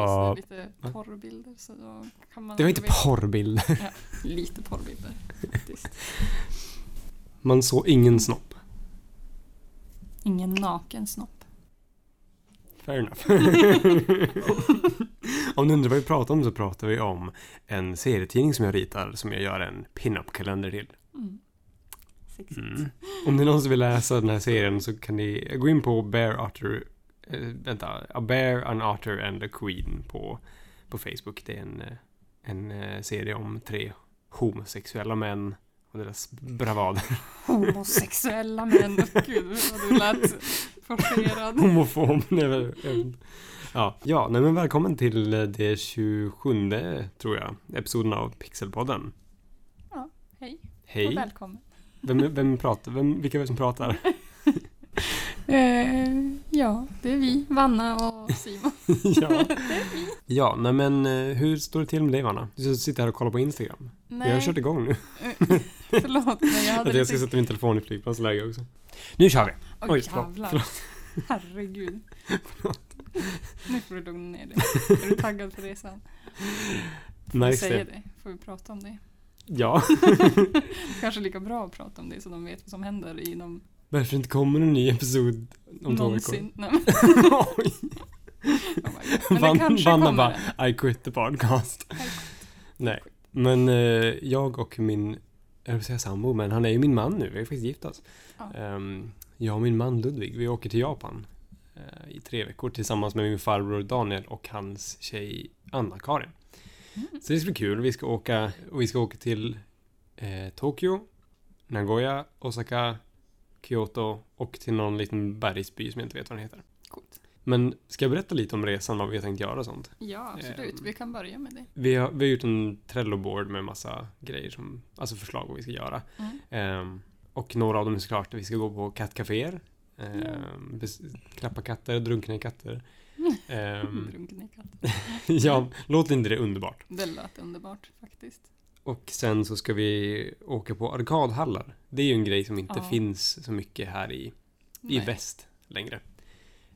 Ja. visade lite Va? porrbilder så då kan man Det var inte veta- porrbild. Ja, lite porrbilder faktiskt. Man såg ingen snopp. Ingen naken snopp. Fair enough. om du undrar vad vi pratar om så pratar vi om en serietidning som jag ritar som jag gör en pin-up-kalender till. Mm. Mm. Om det är någon som vill läsa den här serien så kan ni gå in på Bear Otter, eh, vänta, A Bear, An Otter and a Queen på, på Facebook. Det är en, eh, en eh, serie om tre homosexuella män och deras bravader. Homosexuella män. Gud vad du lät forcerad. Homofob. nej, Ja, ja nej, men välkommen till det 27 tror jag, episoden av Pixelpodden. Hej och Hej. välkommen. Vem, vem pratar? Vem, vilka är det som pratar? Eh, ja, det är vi, Vanna och Simon. ja. ja, nej men eh, hur står det till med dig Vanna? Du sitter här och kollar på Instagram. Nej, Jag har kört igång nu. eh, förlåt men jag hade Att jag ska sätta min telefon i flygplansläge också. Nu kör vi! Oj, Oj, förlåt, jävlar. Herregud. Nu får du lugna ner dig. Är du taggad för resan? Jag Märks säger det? Får vi prata om det? Ja. Kanske lika bra att prata om det så de vet vad som händer inom Varför inte kommer en ny episod om två veckor? någonsin. Nej, Oj. oh men det Van- kanske Vanna kommer. bara, I quit the podcast. quit. Nej, men eh, jag och min, jag vill säga sambo, men han är ju min man nu. Vi har faktiskt gift oss. Ja. Ehm, jag och min man Ludvig, vi åker till Japan eh, i tre veckor tillsammans med min farbror Daniel och hans tjej Anna-Karin. Mm. Så det ska bli kul. Vi ska åka, och vi ska åka till eh, Tokyo, Nagoya, Osaka, Kyoto och till någon liten bergsby som jag inte vet vad den heter. Coolt. Men ska jag berätta lite om resan, vad vi har tänkt göra och sånt? Ja, absolut. Ehm. Vi kan börja med det. Vi har, vi har gjort en Trello-board med massa grejer som, alltså förslag vad vi ska göra. Mm. Ehm, och några av dem är såklart att vi ska gå på kattcaféer. Um, bes- klappa katter, drunkna i katter. Ehm, Drunken i katt. ja, låter inte det underbart? Det lät underbart faktiskt. Och sen så ska vi åka på arkadhallar. Det är ju en grej som inte Ja. finns så mycket här i, i väst längre.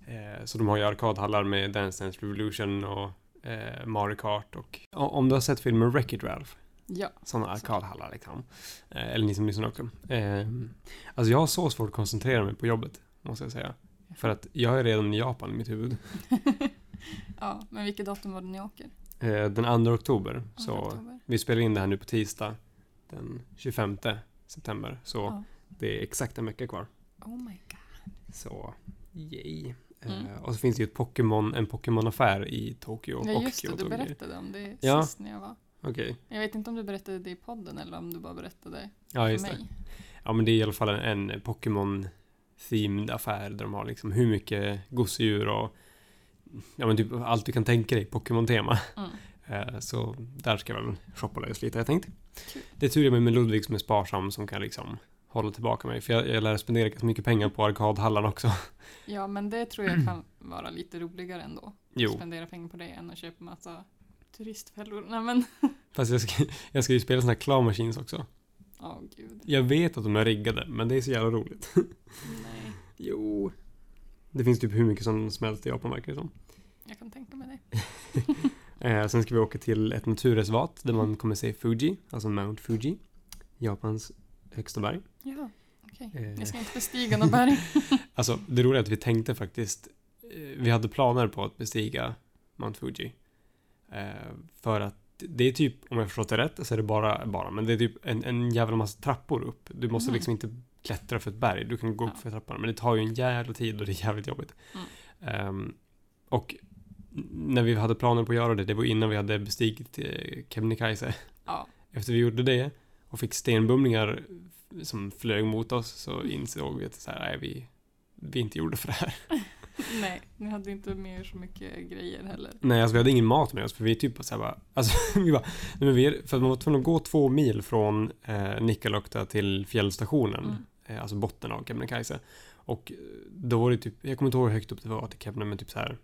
Eh, så de har ju arkadhallar med Dance Dance Revolution och eh, Mario Kart och om du har sett filmen Wreck-It Ralph Ja. sådana arkadhallar liksom. Eh, eller ni som lyssnar också. Eh, alltså jag har så svårt att koncentrera mig på jobbet, måste jag säga. För att jag är redan i Japan i mitt huvud. ja, men vilket datum var det ni åker? Eh, den 2 oktober. Så oktober? vi spelar in det här nu på tisdag. Den 25 september. Så Ja. det är exakt en vecka kvar. Oh my god. Så, yay. Mm. Eh, och så finns det ju ett Pokémon, en Pokémon-affär i Tokyo Ja och just det, Kyoto. du och berättade om det Ja. sist när jag var. Okej, Jag vet inte om du berättade det i podden eller om du bara berättade ja för just det. mig. Ja men det är i alla fall en, en Pokémon-themed affär där de har liksom hur mycket gosedjur och ja men typ allt du kan tänka dig Pokémon-tema. Mm. Eh, Så där ska jag väl shoppa lös lite jag tänkt. Det är tur jag med med Ludvig som är sparsam som kan liksom hålla tillbaka mig. För jag, jag lär spendera ganska mycket pengar på arkadhallarna också. Ja, men det tror jag kan vara lite roligare ändå. Jo, Spendera pengar på det än att köpa massa turistfällor. Nej men, fast jag ska, jag ska ju spela såna här claw machines också. åh gud. Jag vet att de är riggade, men det är så jävla roligt. Nej, Jo. Det finns typ hur mycket som helst i Japan verkar det som. jag kan tänka mig det. Eh, sen ska vi åka till ett naturreservat där man kommer se Fuji, alltså Mount Fuji. Japans högsta berg. Ja, okej. Eh. Jag ska inte bestiga något berg. Alltså det roliga är att vi tänkte faktiskt, eh, vi hade planer på att bestiga Mount Fuji. Eh, för att det är typ, om jag förstått det rätt, så är det bara, bara men det är typ en, en jävla massa trappor upp. Du måste Mhm. liksom inte klättra för ett berg, du kan gå upp Ja. för trapporna, men det tar ju en jävla tid och det är jävligt jobbigt. Mm. Ehm, och när vi hade planer på att göra det, det var innan vi hade bestigit eh, Kebnekaise. Ja, Efter vi gjorde det och fick stenbumlingar som flög mot oss så insåg vi att så här, nej, vi, vi är inte gjorda för det här. nej, ni hade inte med er så mycket grejer heller. Nej, alltså vi hade ingen mat med oss för vi typ så här bara, alltså vi bara, nej men vi för att man var tvungen att gå två mil från eh, Nikkaluokta till fjällstationen, Mm. Eh, alltså botten av Kebnekaise. Och eh, då var det typ, jag kommer inte ihåg hur högt upp det var till Kebne, men typ så här.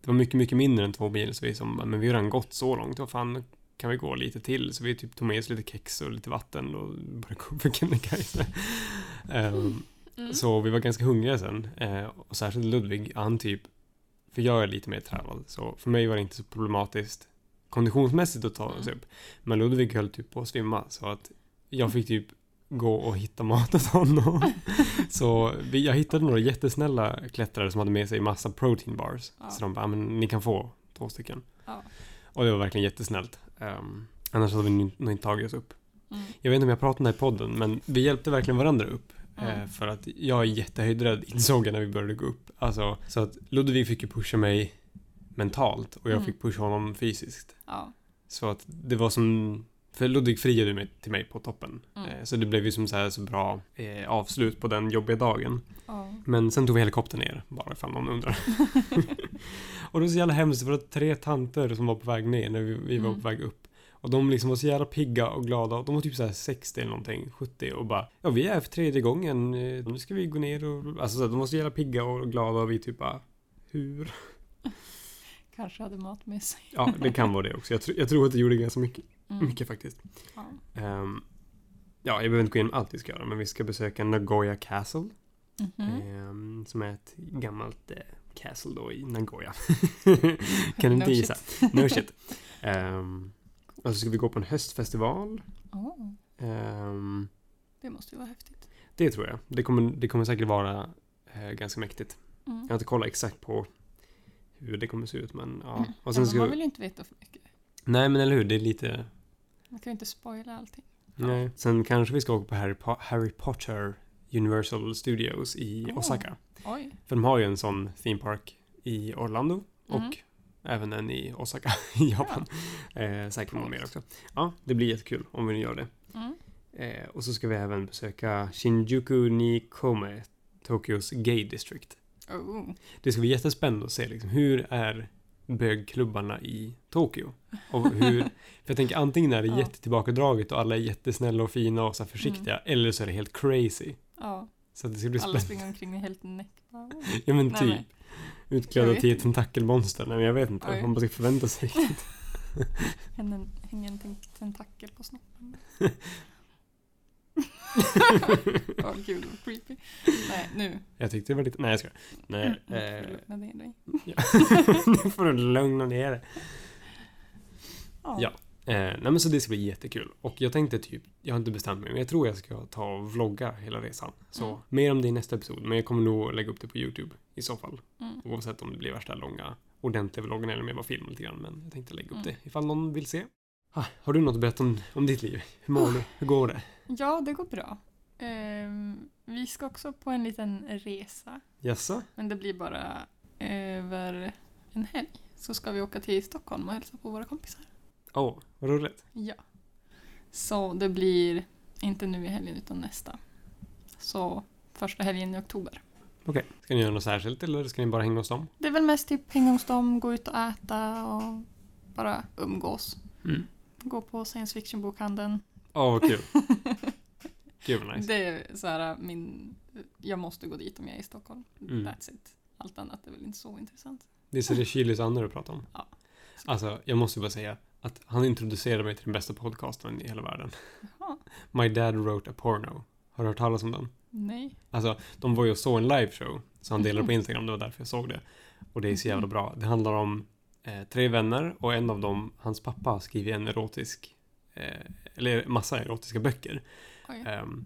Det var mycket, mycket mindre än två mil, så vi som, men vi har redan gått så långt, vad fan kan vi gå lite till? Så vi typ tog med oss lite kex och lite vatten och började gå för Kebnekaise. Ehm, Mm. så vi var ganska hungriga sen. Eh, och särskilt Ludvig, han typ För jag är lite mer tränad. Så för mig var det inte så problematiskt konditionsmässigt att ta sig Mm. upp. Men Ludvig höll typ på att svimma. Så att jag fick typ gå och hitta mat åt honom. så vi, jag hittade några jättesnälla klättrare som hade med sig massa protein bars. Ja. Så de bara, "Ah, men ni kan få två stycken. Ja. Och det var verkligen jättesnällt. Um, annars hade vi nog inte tagit oss upp. Mm. Jag vet inte om jag pratade om det i podden, men vi hjälpte verkligen varandra upp. Mm. För att jag är jättehöjdrädd, insåg jag när vi började gå upp. Alltså, så att Ludvig fick ju pusha mig mentalt och jag Mm. fick pusha honom fysiskt. Ja. Så att det var som... För Ludvig friade mig till mig på toppen. Mm. Eh, så det blev ju som så här så bra eh, avslut på den jobbiga dagen. Ja. Men sen tog vi helikoptern ner, bara ifall någon undrar. och det var så jävla hemskt, för det var tre tanter som var på väg ner när vi, vi var Mm. på väg upp. Och de liksom var så jävla pigga och glada. Och de var typ så här 60 eller någonting, 70 och bara Ja, vi är här för tredje gången. eh, Nu ska vi gå ner och... Alltså så här, de var så jävla pigga och glada och vi typ bara Hur? Kanske hade mat med sig. Ja, det kan vara det också. Jag, tr- jag tror att det gjorde ganska mycket, Mm. mycket faktiskt. Ja. Ehm, ja, jag behöver inte gå igenom allt vi ska göra, men vi ska besöka Nagoya Castle. Mhm. Ehm, som är ett gammalt eh, castle då i Nagoya. kan du inte No gissa? No shit. Ehm, och så ska vi gå på en höstfestival. Åh, Ehm, det måste ju vara häftigt. det tror jag. Det kommer, det kommer säkert vara eh, ganska mäktigt. Mm. Jag har inte kollat exakt på hur det kommer se ut, men ja. Mm. Och sen ja, ska man vi, vill ju inte veta för mycket. nej, men eller hur? Det är lite... Man kan ju inte spoila allting. Nej. Sen kanske vi ska åka på Harry, Po- Harry Potter Universal Studios i Åh. Osaka. Oj. För de har ju en sån theme park i Orlando och Mm. även en i Osaka i Japan. Eh, säkert någon mer också. Ja, det blir jättekul om vi nu gör det. Mm. Eh, och så ska vi även besöka Shinjuku Nikome, Tokyos Gay District. Oh. Det ska bli jättespännande att se liksom, hur är bögklubbarna i Tokyo? Och hur, för jag tänker antingen är det Ja. jättetillbakadraget och alla är jättesnälla och fina och så här försiktiga, eller så är det helt crazy. Ja, Så det ska bli alla springer omkring med helt näck. Bara, oh. Ja men Nej, typ. nej. Utklädda till ett tentakelmonster. Nej men jag vet inte. Oj. Man bara ska förvänta sig riktigt. Hänger en, tentakel på snoppen. Åh gud vad creepy. Nej, nu. Jag tyckte det var lite... Nej jag skojar. Nej. Du Eh, lugna ner dig. nu får du lugna ner dig. Ja. Ja. Eh, nej men så det ska bli jättekul. Och jag tänkte typ, jag har inte bestämt mig, men jag tror jag ska ta och vlogga hela resan. Så Mm. mer om det i nästa episod. Men jag kommer nog lägga upp det på YouTube i så fall. Mm. Oavsett om det blir värsta långa, ordentliga vloggen eller om jag bara filmar lite grann. Men jag tänkte lägga upp Mm. det ifall någon vill se. Ah, har du något att berätta om, om ditt liv? Hur mår du? Hur går det? Ja, det går bra. Ehm, vi ska också på en liten resa. Jaså? Men det blir bara över en helg. Så ska vi åka till Stockholm och hälsa på våra kompisar. Åh, oh, vad roligt. Ja. Så det blir inte nu i helgen utan nästa. Så första helgen i oktober. Okej. Ska ni göra något särskilt eller ska ni bara hänga hos dem? Det är väl mest typ hänga hos dem, gå ut och äta och bara umgås. Mm. Gå på science fiction-bokhandeln. Åh, vad kul. Gud vad nice. Det är så här min... Jag måste gå dit om jag är i Stockholm. Mm. That's it. Allt annat är väl inte så intressant. Det är så det Chilis Anna du pratar om. Ja. Alltså, jag måste bara säga att han introducerade mig till den bästa podcasten i hela världen. Jaha. My Dad Wrote a Porno. Har du hört talas om den? Nej. Alltså, de var ju och såg en liveshow. Så han delade på. Instagram, det var därför jag såg det. Och det är så jävla Mhm. bra. Det handlar om eh, tre vänner och en av dem, hans pappa, har skrivit en erotisk, eh, eller massa erotiska böcker. Ehm,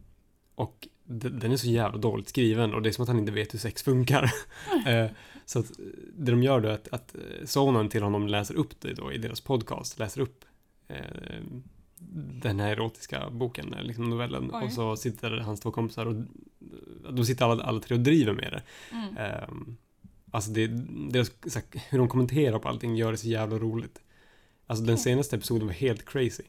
och den är så jävla dåligt skriven och det är som att han inte vet hur sex funkar. Eh, så att eh, det de gör då är att, att eh, sonen till honom läser upp det då i deras podcast, läser upp eh, den här erotiska boken, eh, liksom novellen. Oj. Och så sitter hans två kompisar och de sitter alla, alla tre och driver med det. Mm. Um, alltså det, deras, hur de kommenterar på allting gör det så jävla roligt. Alltså den Mm. senaste episoden var helt crazy.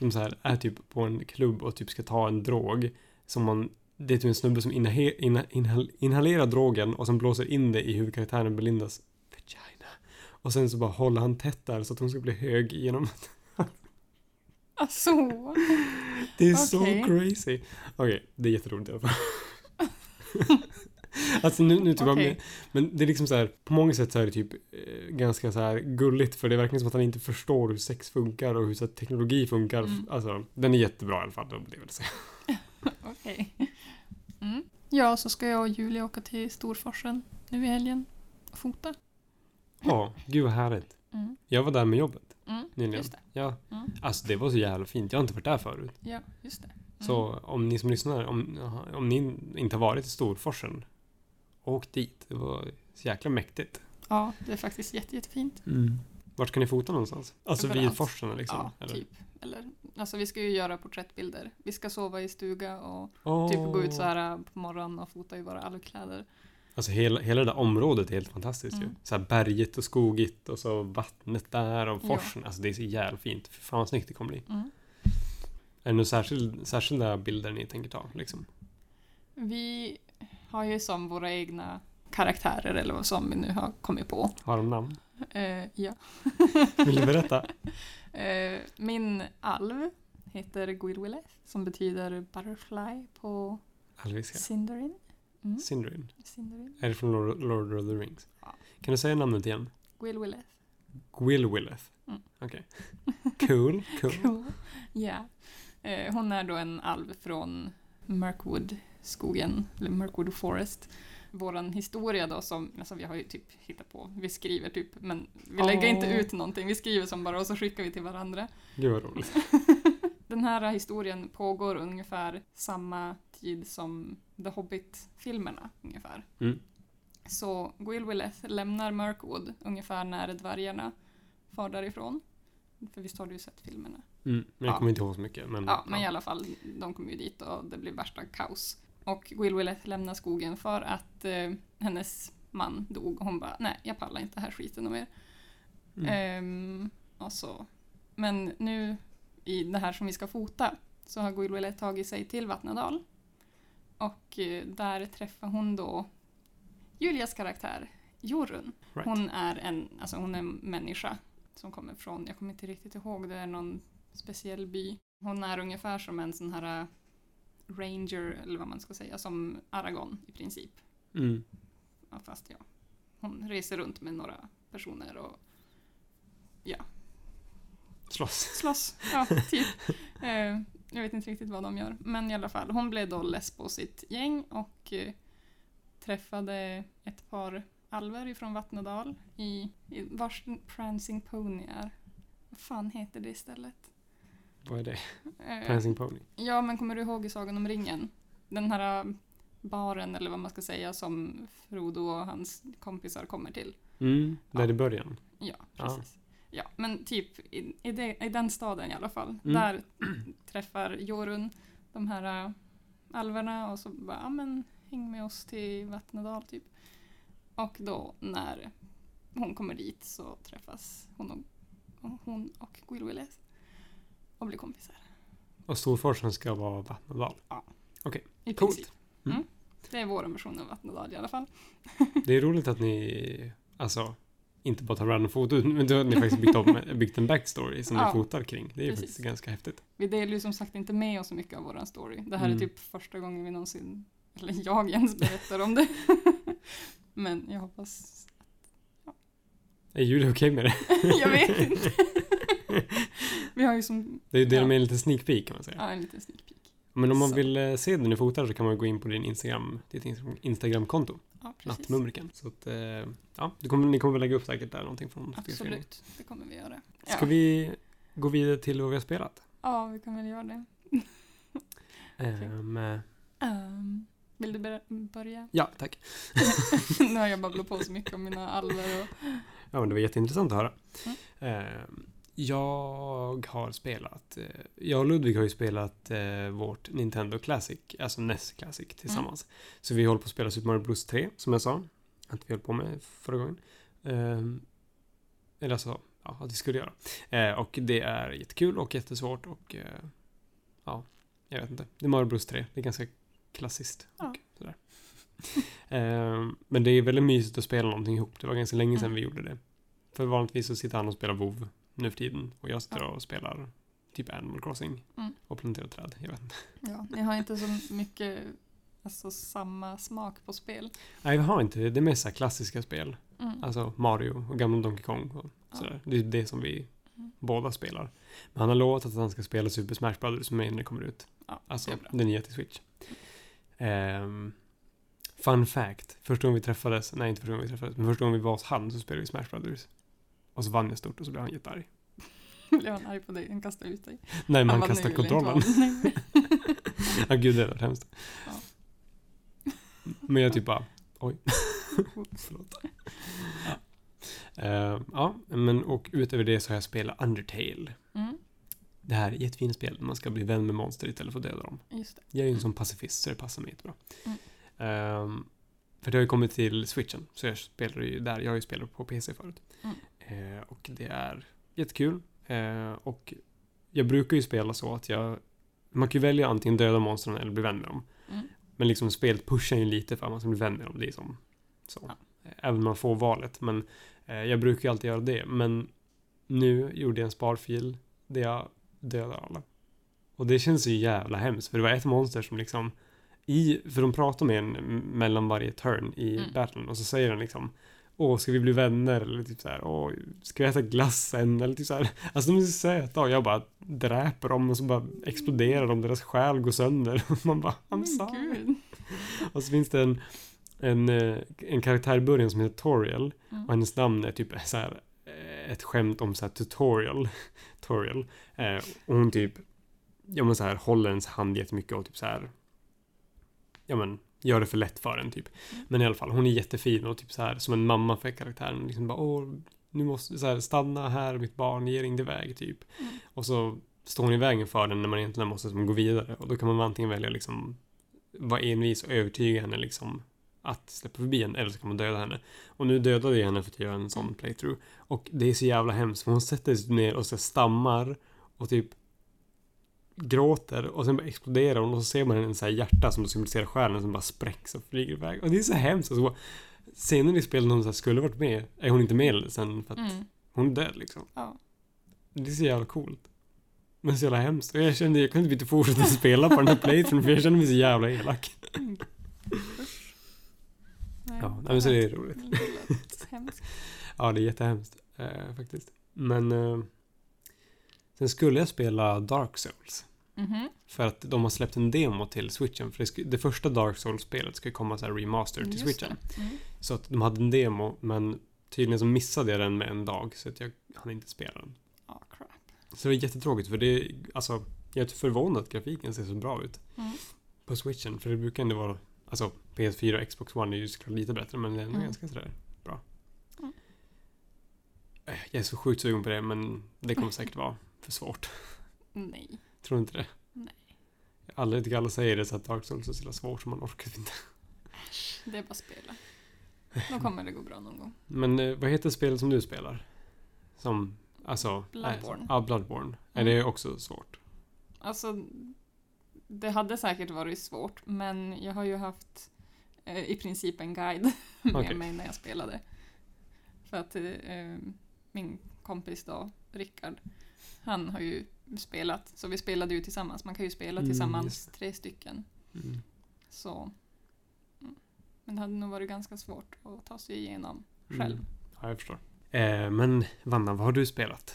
De så här, är typ på en klubb och typ ska ta en drog. Som man, det är typ en snubbe som inha, inha, inhal, inhalerar drogen och sen blåser in det i huvudkaraktären Belindas vagina. Och sen så bara håller han tätt där så att hon ska bli hög genom... Alltså. Det är så Okej. crazy. Okej, det är jätteroligt i alla fall. alltså nu, nu tillbaka. Okej. Men det är liksom så här, på många sätt så är det typ eh, ganska så här gulligt för det är verkligen som att han inte förstår hur sex funkar och hur så här, teknologi funkar. Mm. Alltså, den är jättebra i alla fall, det vill säga. Okej. Mm. Ja, så ska jag och Julia åka till Storforsen nu i helgen. fota. Ja, gud vad härligt. Mm. Jag var där med jobbet Mm. nyligen. Just det. Ja, Mm. alltså det var så jävla fint. Jag har inte varit där förut. Ja, just det. Mm. Så om ni som lyssnar, om, om ni inte har varit i Storforsen, åk dit. Det var så jäkla mäktigt. Ja, det är faktiskt jätte, jättefint. Vart ska ni fota någonstans? Alltså vid forsen liksom? ja, eller? typ. Eller, alltså vi ska ju göra porträttbilder. Vi ska sova i stuga och Åh. typ gå ut så här på morgonen och fota i våra allkläder. Alltså hela, hela det där området är helt fantastiskt ju. Mm. Så här berget och skogigt och så vattnet där och Ja. forsen. Alltså det är så jävla fint. Fy fan vad snyggt det kommer bli. Mm. Är det några särskild, särskilda bilder ni tänker ta liksom? Vi har ju som våra egna karaktärer eller vad som vi nu har kommit på. Har de namn? Eh, ja. Vill du berätta? Eh, min alv heter Gwilwilleth som betyder butterfly på Alviska? Sindarin. Mm. Sindrin? Sindarin. Är det från Lord, Lord of the Rings? Ja. Kan du säga namnet igen? Gwilwilleth. Gwilwilleth? Mm. Okej. Cool, cool. Cool. Ja. Eh, hon är då en alv från Mirkwood-skogen, eller Mirkwood Forest. Våran historia då som, alltså vi har ju typ hittat på, vi skriver typ, men vi lägger inte Åh. ut någonting, vi skriver som bara och så skickar vi till varandra. Gud vad roligt. Den här historien pågår ungefär samma tid som The Hobbit-filmerna ungefär. Mm. Så Gwilwilleth lämnar Mirkwood ungefär när dvärgarna far därifrån. För visst har du ju sett filmerna? Mm. Men jag Ja. kommer inte ihåg så mycket. Men, Ja, men i alla fall, de kommer ju dit och det blir värsta kaos. Och Gwilwilleth lämnar skogen för att eh, hennes man dog. Hon bara, nej, jag pallar inte här skiten och mer. Mm. Ehm, och så. Men nu i det här som vi ska fota så har Gwilwilleth tagit sig till Vattnadal. Och eh, där träffar hon då Julias karaktär, Jorun. Right. Hon är en alltså hon är en människa som kommer från, jag kommer inte riktigt ihåg, det är någon speciell by. Hon är ungefär som en sån här ranger, eller vad man ska säga, som Aragon i princip. Mm. Ja, fast ja, hon reser runt med några personer och Slåss. slåss. Ja, typ. Eh, jag vet inte riktigt vad de gör. Men i alla fall, hon blev då less på sitt gäng och eh, träffade ett par alver ifrån Vattnadal i, i vars Prancing Pony är. Vad fan heter det istället? Vad är det? Eh, Prancing Pony? ja, men kommer du ihåg i Sagan om ringen? Den här eh, baren, eller vad man ska säga, som Frodo och hans kompisar kommer till. Mm. Där Ja. i början? Ja, precis. Ja, men typ i, i, det, i den staden i alla fall. Mm. Där träffar Jorun de här äh, alverna och så bara, ja men häng med oss till Vattnadal typ. Och då när hon kommer dit så träffas hon och, hon och Gwilwilleth och blir kompisar. Och Storforsen ska vara Vattnadal. I Coolt. princip. Mm. Mm. Det är vår version av Vattnadal i alla fall. Det är roligt att ni, alltså, inte bara tar random foto, men då har ni faktiskt byggt, om, byggt en backstory som Ja, ni fotar kring. Det är precis. faktiskt ganska häftigt. Vi delar ju som sagt inte med oss så mycket av våran story. Det här är Mm. typ första gången vi någonsin, eller jag ens berättar om det. Men jag hoppas, Är Julia okej med det? jag vet inte. Vi har ju som, Det är ju Ja. med en liten sneak peek kan man säga. ja en liten sneak peek. Men om man Så. vill eh, se det ni fotar så kan man gå in på din Instagram, ditt Instagram- Instagramkonto, Ja. Nattmumriken. Så att, eh, ja, du kommer, ni kommer väl lägga upp säkert där någonting från. Absolut, det kommer vi göra. Ska Ja. vi gå vidare till vad vi har spelat? ja, vi kan väl göra det. Eh, Ehm, vill du börja? ja, tack. nu har jag babblat på så mycket om mina alver och... Ja, men det var jätteintressant att höra. Mm. Ehm, jag har spelat, eh, jag och Ludvig har ju spelat eh, vårt Nintendo Classic, alltså NES Classic tillsammans. Så vi håller på att spela Super Mario Bros 3, som jag sa. Att vi höll på med förra gången. Ehm, eller alltså, ja, att vi skulle göra. Eh, och det är jättekul och jättesvårt och ja, jag vet inte. Det är Mario Bros 3, det är ganska klassiskt. Ja. Och sådär. Ehm, men det är väldigt mysigt att spela någonting ihop. Det var ganska länge sedan Mm. vi gjorde det. För vanligtvis så sitter han och spelar WoW nu för tiden. Och jag sitter och spelar typ Animal Crossing. Mm. Och planterar träd. Jag vet inte. Ja, ni har inte så mycket, alltså samma smak på spel. Nej, vi har inte det. Det är mest klassiska spel. Mm. Alltså Mario och gamla Donkey Kong och Ja. sådär. Det är det som vi Mm. båda spelar. Men han har lovat att han ska spela Super Smash Brothers med när det kommer ut. Ja, Alltså det nya till Switch. Ehm, Fun fact. Första gången vi träffades, nej inte första gången vi träffades, men första gången vi var hos han så spelade vi Smash Brothers. Och så vann jag stort och så blev han jättearg. Blev han arg på dig? Han kastade ut dig. Nej, men han vann kastade kontrollen. Ja, gud det hade varit hemskt. Ja. Men jag typ bara, oj. Förlåt. Ja. Eh, ja, men och utöver det så har jag spelat Undertale. Mm, Det här är ett jättefint spel. Man ska bli vän med monster istället för att döda dem. just det. Jag är ju en sån pacifist så det passar mig jättebra. Mm. Ehm, för det har ju kommit till switchen. Så jag spelar ju där. Jag har ju spelat på PC förut. Mm. Eh, och det är jättekul. Eh, och jag brukar ju spela så att jag... Man kan ju välja antingen döda monstren eller bli vän med dem. Mm. Men liksom spelet pushar ju lite för att man ska bli vän med dem. Det är som så. Ja. Även om man får valet. Men eh, jag brukar ju alltid göra det. Men nu gjorde jag en sparfil där jag dödar alla. Och det känns ju jävla hemskt. För det var ett monster som liksom i, för de pratar med en mellan varje turn i Mm. battlen och så säger den liksom Åh, ska vi bli vänner? Eller typ så här, Åh, ska vi äta glassen? Eller typ så här. Alltså de är så söta och jag bara dräper dem och så bara exploderar de, deras själ går sönder. Och man bara, I'm sorry. Och så finns det en, en, eh, en karaktär i början som heter Toriel. Mm. Och hennes namn är typ så här eh, ett skämt om så här tutorial. tutorial. Eh, och hon typ, ja men så här håller ens hand jättemycket och typ så här, ja men gör det för lätt för en typ. Mm. Men i alla fall, hon är jättefin och typ så här som en mamma för karaktären. Liksom bara, åh, nu måste så här, stanna här mitt barn, ge dig inte iväg typ. Mm. Och så står hon i vägen för den när man egentligen måste som, gå vidare. Och då kan man antingen välja liksom vara envis och övertyga henne liksom att släppa förbi henne eller så kan man döda henne. Och nu dödade jag henne för att göra en sån playthrough. Och det är så jävla hemskt för hon sätter sig ner och så stammar och typ gråter och sen bara exploderar hon och så ser man en så här hjärta som symboliserar själen som bara spräcks och flyger iväg. Och det är så hemskt. Alltså, senare i spelet när hon så skulle varit med är hon inte med sen för att Mm. hon är död liksom. Ja. Det är så jävla coolt. Men så jävla hemskt. Och jag kände, jag kunde inte fortsätta spela på den här playthroughen för jag kände mig så jävla elak. Usch. Nej, Ja, nej, men så det är roligt. Det hemskt. Ja, det är jättehemskt eh, faktiskt. Men eh, sen skulle jag spela Dark Souls. Mhm. För att de har släppt en demo till switchen. För det, det första Dark Souls-spelet ska ju komma så här remaster till Just switchen. Mm. Så att de hade en demo, men tydligen så missade jag den med en dag. Så att jag hann inte spela den. Ja, crap. Så det är jättetråkigt för det alltså, jag är förvånad att grafiken ser så bra ut. Mm. På switchen, för det brukar ändå vara, alltså PS4 och Xbox One är ju såklart lite bättre, men det är ändå Mm. ganska sådär bra. Mm. Jag är så sjukt sugen på det, men det kommer säkert vara för svårt. Nej. Tror du inte det? Nej. Alla tycker alla säger det så att Dark Souls är så svårt som man orkar inte. Det är bara spela. Då kommer det gå bra någon gång. Men eh, vad heter spelet som du spelar? Som, alltså... Bloodborne. äh, Ja, Bloodborne. Är Mm. det också svårt? Alltså, det hade säkert varit svårt, men jag har ju haft eh, i princip en guide med Okej. mig när jag spelade. För att eh, min kompis då, Rickard, han har ju spelat, så vi spelade ju tillsammans. Man kan ju spela Mm, tillsammans, just tre stycken. Mm. Så. Mm. Men det hade nog varit ganska svårt att ta sig igenom Mm. själv. Ja, jag förstår. Eh, men Vanna, vad har du spelat?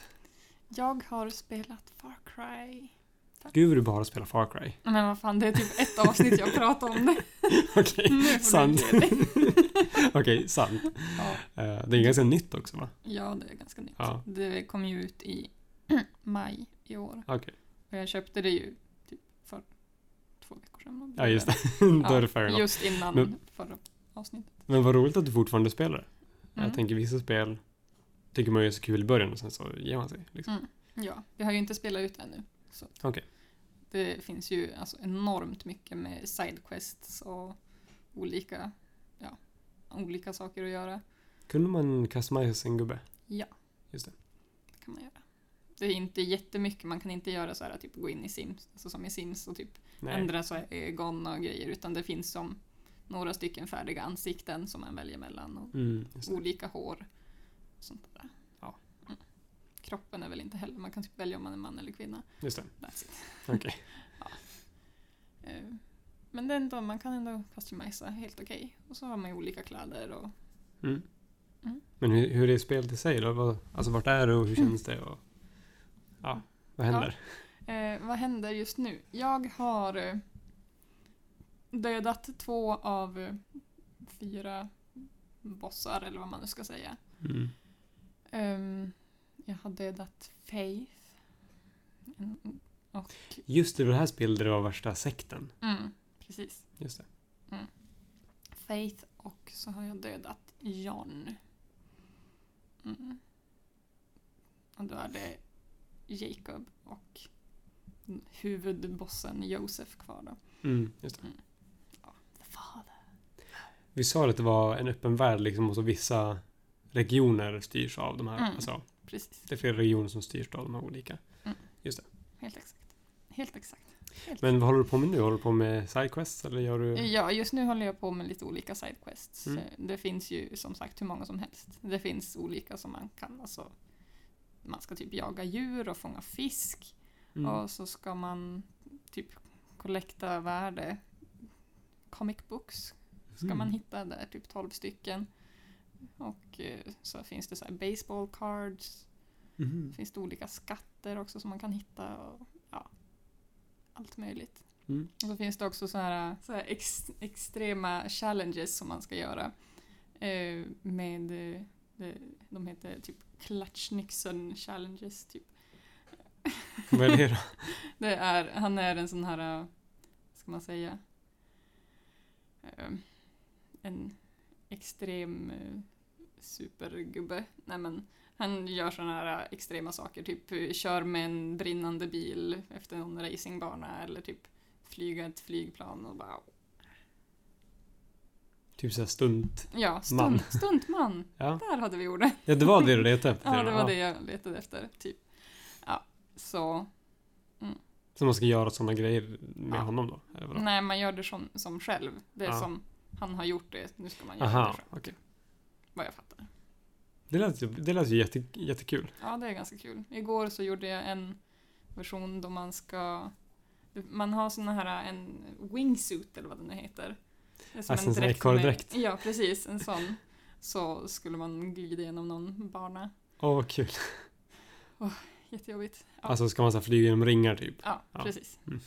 Jag har spelat Far Cry. Gud vad du bara spelar Far Cry. Men vad fan, det är typ ett avsnitt jag pratar om det. Okej, sant. Okej, sant. Ja. Eh, det är ganska nytt också va? Ja, det är ganska nytt. Ja. Det kom ju ut i maj i år. Okej. Och jag köpte det ju typ för två veckor sedan. Ja, just det. Då är det fair enough. Just innan Men- förra avsnittet. Men vad roligt att du fortfarande spelar det. Mm. Jag tänker vissa spel tycker man ju är så kul i början och sen så ger man sig. Liksom. Mm. Ja, vi har ju inte spelat ut ännu. Så Okej. Det finns ju alltså enormt mycket med sidequests och olika, ja, olika saker att göra. Kunde man customize sin gubbe? Ja. Just det. Det kan man göra. Det är inte jättemycket, man kan inte göra så här typ gå in i Sims, alltså som i Sims och typ Nej. ändra så här ögon och grejer utan det finns som några stycken färdiga ansikten som man väljer mellan och Mm, olika hår. och Sånt där. Ja. Mm. Kroppen är väl inte heller, man kan typ välja om man är man eller kvinna. Just det. That's it. Okej. Eh, Men det ändå, man kan ändå customisa helt okej. Och så har man ju olika kläder och Mm. Mm. Men hur, hur är spelet i sig då? Alltså vart är du och hur känns det? Och, ja, vad händer? Eh, vad händer just nu? Jag har eh, dödat två av eh, fyra bossar eller vad man nu ska säga. Mm. Ehm, jag har dödat Faith. En- Och, Just det, det här spelet där det var värsta sekten. mm, precis. Just det. Faith och så har jag dödat John. Mm. Och då är det Jacob och huvudbossen Josef kvar då. Mm, just det. The father. Vi sa att det var en öppen värld liksom och så vissa regioner styrs av de här. Mm. Alltså, Precis, det är flera regioner som styrs av de här olika. helt exakt. Helt exakt. Helt Men vad håller du på med nu? Håller du på med sidequests eller gör du? Ja, just nu håller jag på med lite olika sidequests. Mm. Det finns ju som sagt hur många som helst. Det finns olika som man kan, alltså man ska typ jaga djur och fånga fisk. Mm. Och så ska man typ kollekta värde comic books. Ska Mm. man hitta där, typ 12 stycken. Och eh, så finns det så här baseball cards. Mhm. Finns det olika skatter också som man kan hitta. Och, ja, allt möjligt. Mm. Och så finns det också så här, så här ex, extrema challenges som man ska göra. Eh, med, eh, det, de heter typ Clutch Nixon challenges. Typ. Vad är det då? Det är, han är en sån här, eh, ska man säga, eh, en extrem eh, supergubbe. Nej men, han gör såna här eh, extrema saker, typ eh, kör med en brinnande bil efter någon racingbana eller typ flyga ett flygplan och bara Typ såhär stunt. Ja, Man. stunt, stuntman. Ja. Där hade vi ordet. ja, det var det du letade efter. Ja, det var det jag letade efter. Typ. Ja, så Så man ska göra sådana grejer med Ja. honom då? Eller vadå? nej, man gör det som, som själv. Det är Ja. som han har gjort det, nu ska man göra Aha, det själv. okej. Vad jag fattar. Det lät, ju- det lät ju jätte, jättekul. Ja, det är ganska kul. Igår så gjorde jag en version då man ska... Man har såna här, en wingsuit eller vad det nu heter. Som Alltså ekorrdräkt. Ja, precis. En sån. Så skulle man glida genom någon bana. Åh, vad kul. Jättejobbigt. Ja. Alltså ska man så flyga genom ringar typ? Ja, Ja. precis. Mm.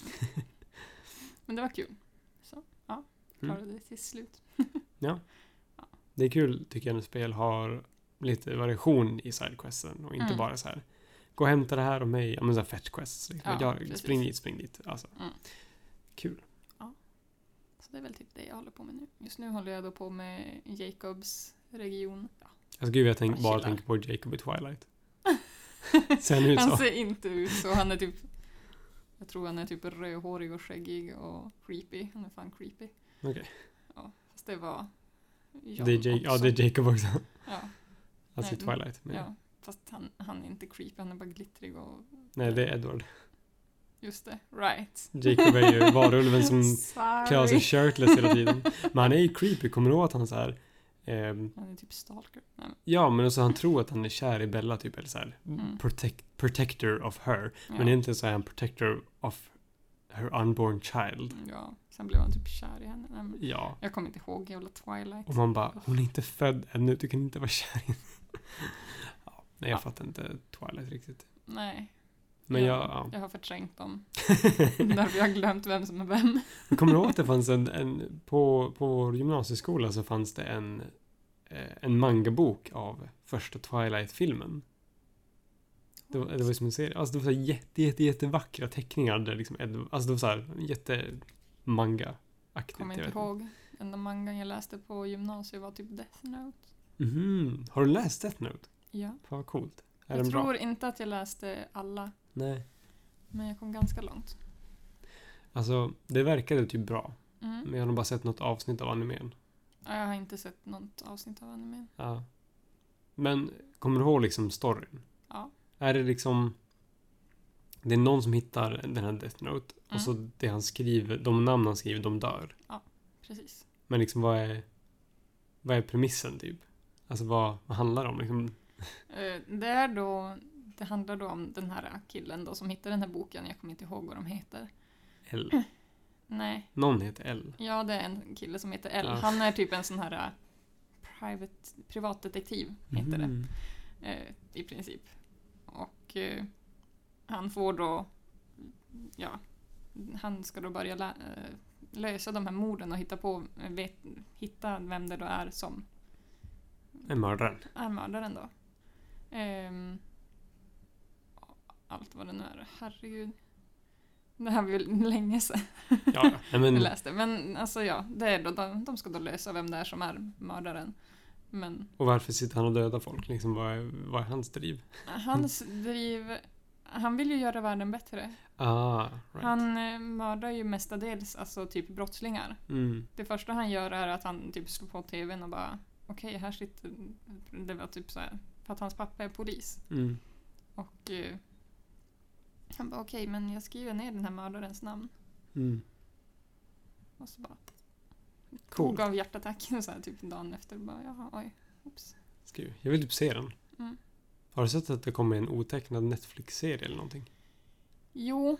Men det var kul. Så, ja, Mm. klarade det till slut. Det är kul tycker jag när spel har lite variation i sidequesten och inte Mm. bara så här Gå och hämta det här och mig, ja men så här fetch quests. Liksom. Ja, Ja, precis. spring dit, spring dit. Alltså. Mm. Kul. Så det är väl typ det jag håller på med nu. Just nu håller jag då på med Jacobs region. Ja. Alltså gud, jag tänk, Bara tänker på Jacob i Twilight. Ser han ut Han så? ser inte ut så. Han är typ... Jag tror han är typ rödhårig och skäggig och creepy. Han är fan creepy. Okej. Ja, fast det var John Det är Jake, ja, det är Jacob också. Ja, Alltså i Nej, Twilight. Men, ja. Fast han, han är inte creepy, han är bara glittrig och... Nej, det är Edward. Just det, right. Jacob är ju varulven som klär sig shirtless hela tiden. Men han är ju creepy, kommer du ihåg att han så här ehm, Han är typ stalker. Nej, Ja, men också han tror att han är kär i Bella typ, eller så här, Mm. protect, protector of her. ja. Men egentligen så är han protector of her unborn child. Ja, sen blev han typ kär i henne. Men, Ja. jag kommer inte ihåg jävla Twilight. Och man bara, hon är inte född ännu, du kan inte vara kär i henne. ja, nej, jag Ja. fattar inte Twilight riktigt. Nej, Men Ja. jag, ja. jag har förträngt dem. Därför jag har glömt vem som är vem. Jag kommer ihåg att det fanns en, en på, på vår gymnasieskola så fanns det en, eh, en mangabok av första Twilight-filmen. Det var, det var som en serie. Alltså det var så jätte, jätte, jättevackra teckningar. Där liksom, alltså det var så här jätte manga-aktigt. Kommer inte ihåg. Enda mangan jag läste på gymnasiet var typ Death Note. Mhm. Har du läst Death Note? Ja. Fan vad coolt. Är jag den bra? tror inte att jag läste alla, Nej. men jag kom ganska långt. Alltså, det verkade typ bra. Mm. Men jag har nog bara sett något avsnitt av animen. Ja, Jag har inte sett något avsnitt av animen. Ja. Men, kommer du ihåg liksom storyn? Ja. Är det liksom... Det är någon som hittar den här Death Note och Mm. så det han skriver, de namn han skriver, de dör. Precis. Men liksom vad är... Vad är premissen typ? Alltså vad, vad handlar det om liksom? Eh, Det är då, det handlar då om den här killen då som hittade den här boken, jag kommer inte ihåg vad de heter. L. Nej, Någon heter L. ja det är en kille som heter L. Ja. Han är typ en sån här eh, private, privatdetektiv, heter det. Mhm. eh, i princip. Och eh, han får då, ja, han ska då börja lä- eh, lösa de här morden och hitta på, vet, hitta vem det då är som En mördare. är mördaren då. Ehm, allt vad det nu är, herregud. Det här var ju länge sedan Ja. Nej, vi men, läste. Men alltså ja, det är då, de, de ska då lösa vem det är som är mördaren. Men och varför sitter han och dödar folk? Liksom, vad, är, vad är hans driv? hans driv, han vill ju göra världen bättre. Ah, right. Han eh, mördar ju mestadels alltså typ brottslingar. Mm. Det första han gör är att han typ slår på tvn och bara okej, här sitter... Det var typ så här, för att hans pappa är polis. Mm. Och eh, han bara okej, men jag skriver ner den här mördarens namn. Mm. Och så bara Cool. av hjärtattacken så här, typ dagen efter. Och bara jaha, oj, oops. Skriv. Jag vill typ se den. Mm. Har du sett att det kommer en otecknad Netflix-serie eller någonting? Jo.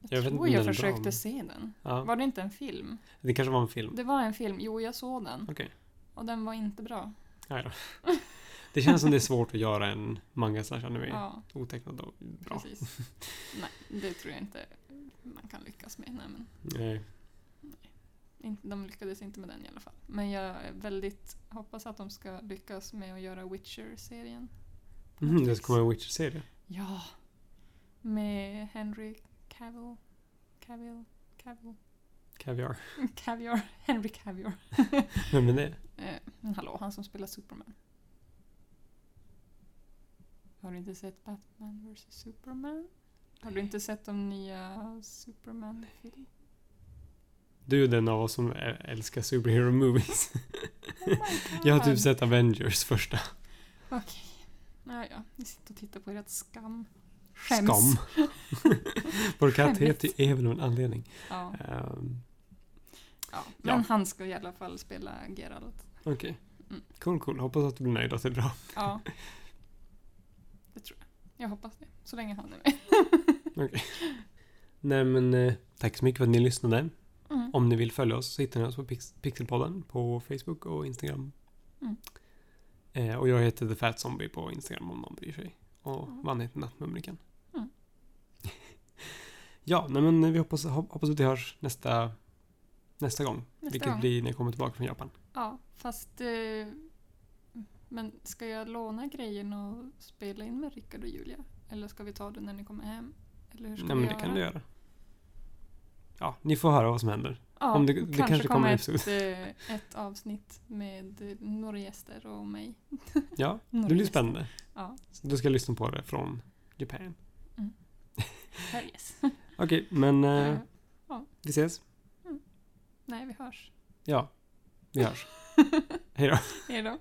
Jag, Jag tror jag är bra, försökte men- se den. Ja. Var det inte en film? Det kanske var en film. Det var en film, jo jag såg den. Okej. Och den var inte bra. Nej då. Det känns som det är svårt att göra en manga slash anime Ja, otecknad och bra. precis. Nej, det tror jag inte man kan lyckas med. Nej, men Nej. de lyckades inte med den i alla fall. Men jag är väldigt hoppas att de ska lyckas med att göra Witcher-serien. Mm, det ska komma en Witcher-serie. Ja. Med Henry Cavill. Cavill. Cavill. Caviar. Caviar. Henry Caviar. Vem är det? Eh, hallå, han som spelar Superman. Har du inte sett Batman vs Superman? Har du inte sett de nya Superman-filmerna? Du är den av oss som älskar superhero movies. Oh. Jag har typ sett Avengers första. Okej. Ja, ja. Ni sitter och tittar på ert skam. Skäms. Skam. Vår katt heter ju Even av en anledning. Ja, Ehm, ja. Men Ja. han ska i alla fall spela Geralt. Okej. Mm. Cool, cool. Hoppas att du blir nöjd att det är bra. Ja. Det tror jag. Jag hoppas det. Så länge han är med. Nej men eh, tack så mycket för att ni lyssnade. Mm. Om ni vill följa oss så hittar ni oss på Pix- Pixelpodden på Facebook och Instagram. Mm. Eh, och jag heter The Fat Zombie på Instagram om någon bryr sig. Och Mm. Vann heter Nattmumriken. Mm. ja, nej men vi hoppas, hop- hoppas att vi hörs nästa, nästa gång. Nästa vilket gång. blir när jag kommer tillbaka från Japan. Ja, fast... Eh, men ska jag låna grejen och spela in med Rickard och Julia? Eller ska vi ta det när ni kommer hem? Eller hur ska Nej vi men det göra? kan du göra. Ja, ni får höra vad som händer. Ja, Om det- det kanske kommer en ett, eh, ett avsnitt med eh, några gäster och mig. Ja, det blir spännande. Ja, då ska lyssna på det från Japan. hell yes. Okej, men eh, Eh, vi ses. nej, vi hörs. Ja, vi hörs. Hej då. Hej då.